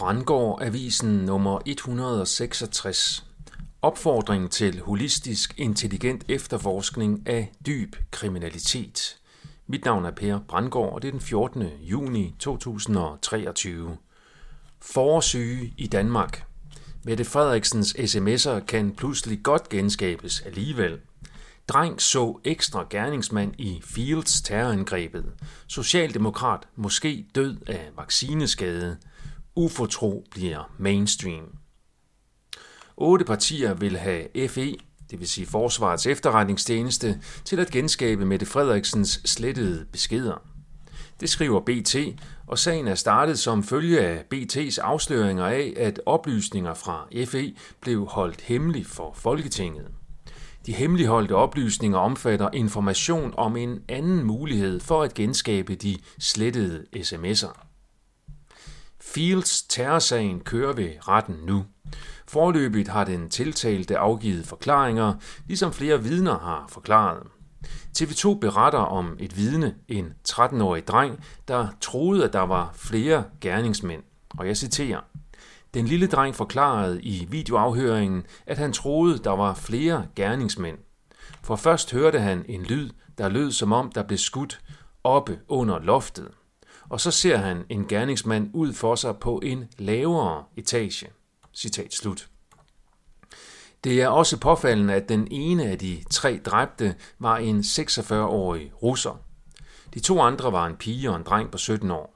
Brandgård Avisen nummer 166. Opfordring til holistisk intelligent efterforskning af dyb kriminalitet. Mit navn er Per Brandgård, og det er den 14. juni 2023. Forsyge i Danmark. Mette Frederiksens sms'er kan pludselig godt genskabes alligevel. Dreng så ekstra gerningsmand i Fields terrorangrebet. Socialdemokrat måske død af vaccineskade. Ufortro bliver mainstream. Otte partier vil have FE, det vil sige Forsvarets efterretningstjeneste, til at genskabe Mette Frederiksens slettede beskeder. Det skriver BT, og sagen er startet som følge af BT's afsløringer af, at oplysninger fra FE blev holdt hemmelig for Folketinget. De hemmeligholdte oplysninger omfatter information om en anden mulighed for at genskabe de slettede sms'er. Fields terrorsagen kører ved retten nu. Forløbigt har den tiltalte afgivet forklaringer, ligesom flere vidner har forklaret. TV2 beretter om et vidne, en 13-årig dreng, der troede, at der var flere gerningsmænd. Og jeg citerer. Den lille dreng forklarede i videoafhøringen, at han troede, der var flere gerningsmænd. For først hørte han en lyd, der lød som om, der blev skudt oppe under loftet. Og så ser han en gerningsmand ud for sig på en lavere etage. Citat slut. Det er også påfaldende, at den ene af de tre dræbte var en 46-årig russer. De to andre var en pige og en dreng på 17 år.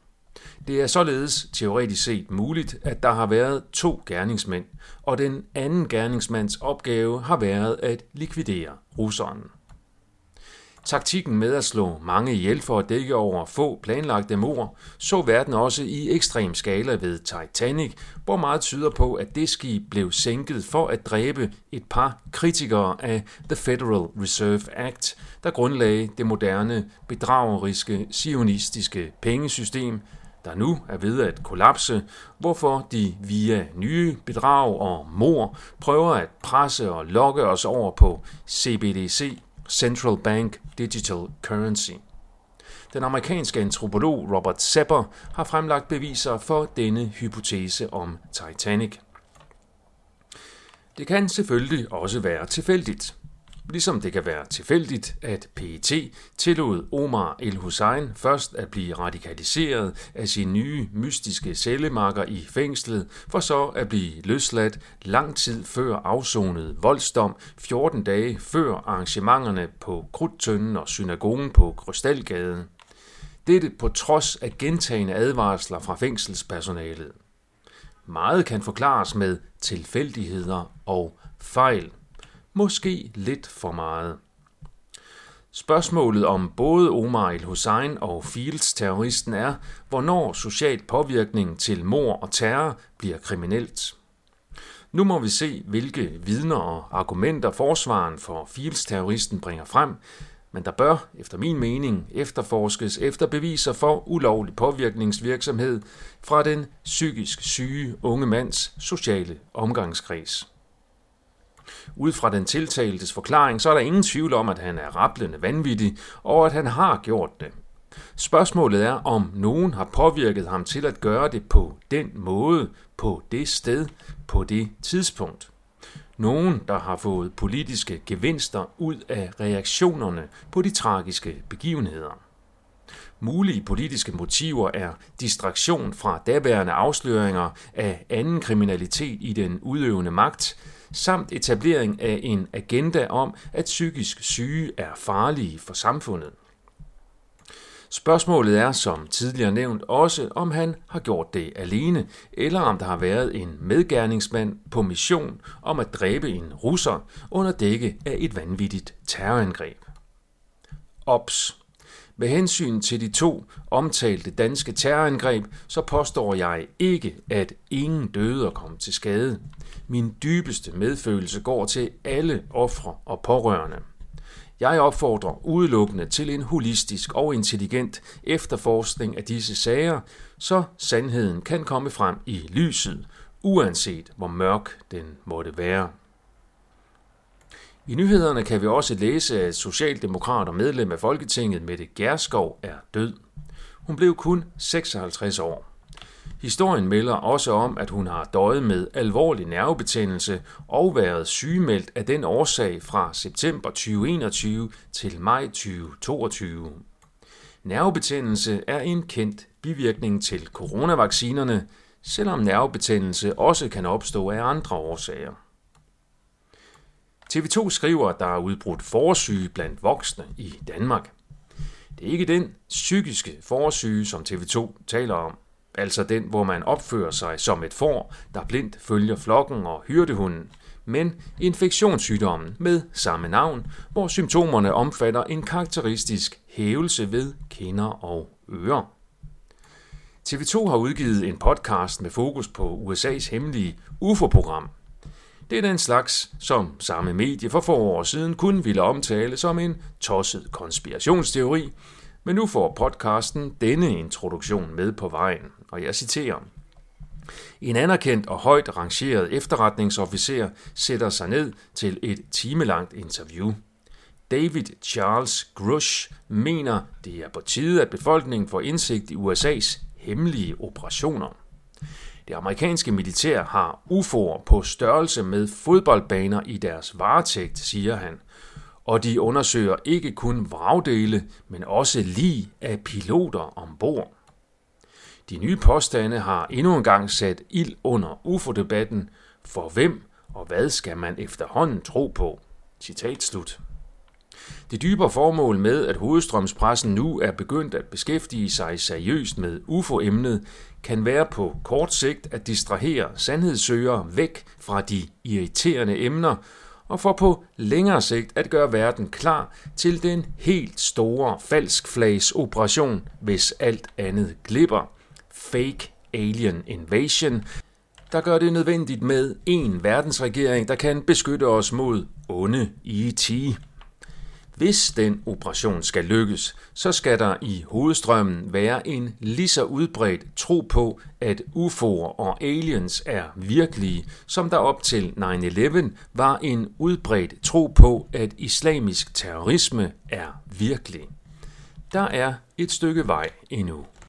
Det er således teoretisk set muligt, at der har været to gerningsmænd, og den anden gerningsmands opgave har været at likvidere russeren. Taktikken med at slå mange ihjel for at dække over få planlagte mord, så verden også i ekstrem skala ved Titanic, hvor meget tyder på, at det skib blev sænket for at dræbe et par kritikere af The Federal Reserve Act, der grundlagde det moderne, bedrageriske, sionistiske pengesystem, der nu er ved at kollapse, hvorfor de via nye bedrag og mor prøver at presse og lokke os over på CBDC, Central Bank Digital Currency. Den amerikanske antropolog Robert Sepper har fremlagt beviser for denne hypotese om Titanic. Det kan selvfølgelig også være tilfældigt. Ligesom det kan være tilfældigt, at PET tillod Omar El-Hussein først at blive radikaliseret af sin nye mystiske cellemakker i fængslet, for så at blive løsladt lang tid før afsonet voldsdom, 14 dage før arrangementerne på Krudtønden og synagogen på Krystalgade. Dette på trods af gentagende advarsler fra fængselspersonalet. Meget kan forklares med tilfældigheder og fejl måske lidt for meget. Spørgsmålet om både Omar el-Hussein og Fields terroristen er, hvornår social påvirkning til mor og terror bliver kriminelt. Nu må vi se, hvilke vidner og argumenter forsvaren for Fields terroristen bringer frem, men der bør, efter min mening, efterforskes efter beviser for ulovlig påvirkningsvirksomhed fra den psykisk syge unge mands sociale omgangskreds. Ud fra den tiltaltes forklaring, så er der ingen tvivl om, at han er rablende vanvittig, og at han har gjort det. Spørgsmålet er, om nogen har påvirket ham til at gøre det på den måde, på det sted, på det tidspunkt. Nogen, der har fået politiske gevinster ud af reaktionerne på de tragiske begivenheder. Mulige politiske motiver er distraktion fra daværende afsløringer af anden kriminalitet i den udøvende magt, samt etablering af en agenda om, at psykisk syge er farlige for samfundet. Spørgsmålet er, som tidligere nævnt, også om han har gjort det alene, eller om der har været en medgerningsmand på mission om at dræbe en russer under dække af et vanvittigt terrorangreb. Ops. Med hensyn til de to omtalte danske terrorangreb, så påstår jeg ikke, at ingen døde og kom til skade. Min dybeste medfølelse går til alle ofre og pårørende. Jeg opfordrer udelukkende til en holistisk og intelligent efterforskning af disse sager, så sandheden kan komme frem i lyset, uanset hvor mørk den måtte være. I nyhederne kan vi også læse, at Socialdemokrat og medlem af Folketinget Mette Gerskov er død. Hun blev kun 56 år. Historien melder også om, at hun har døjet med alvorlig nervebetændelse og været sygemeldt af den årsag fra september 2021 til maj 2022. Nervebetændelse er en kendt bivirkning til coronavaccinerne, selvom nervebetændelse også kan opstå af andre årsager. TV2 skriver, at der er udbrudt forsyge blandt voksne i Danmark. Det er ikke den psykiske forsyge, som TV2 taler om, altså den, hvor man opfører sig som et får, der blindt følger flokken og hyrdehunden, men infektionssygdommen med samme navn, hvor symptomerne omfatter en karakteristisk hævelse ved kinder og ører. TV2 har udgivet en podcast med fokus på USA's hemmelige UFO-program. Det er den slags, som samme medie for få år siden kun ville omtale som en tosset konspirationsteori, men nu får podcasten denne introduktion med på vejen, og jeg citerer. En anerkendt og højt rangeret efterretningsofficer sætter sig ned til et timelangt interview. David Charles Grush mener, det er på tide, at befolkningen får indsigt i USA's hemmelige operationer. Det amerikanske militær har UFO'er på størrelse med fodboldbaner i deres varetægt, siger han. Og de undersøger ikke kun vragdele, men også lige af piloter ombord. De nye påstande har endnu engang sat ild under UFO-debatten. For hvem og hvad skal man efterhånden tro på? Citat slut. Det dybere formål med, at hovedstrømspressen nu er begyndt at beskæftige sig seriøst med UFO-emnet, kan være på kort sigt at distrahere sandhedssøgere væk fra de irriterende emner, og for på længere sigt at gøre verden klar til den helt store falskflags operation, hvis alt andet glipper. Fake Alien Invasion, der gør det nødvendigt med en verdensregering, der kan beskytte os mod onde E.T. Hvis den operation skal lykkes, så skal der i hovedstrømmen være en lige så udbredt tro på, at UFO'er og aliens er virkelige, som der op til 9-11 var en udbredt tro på, at islamisk terrorisme er virkelig. Der er et stykke vej endnu.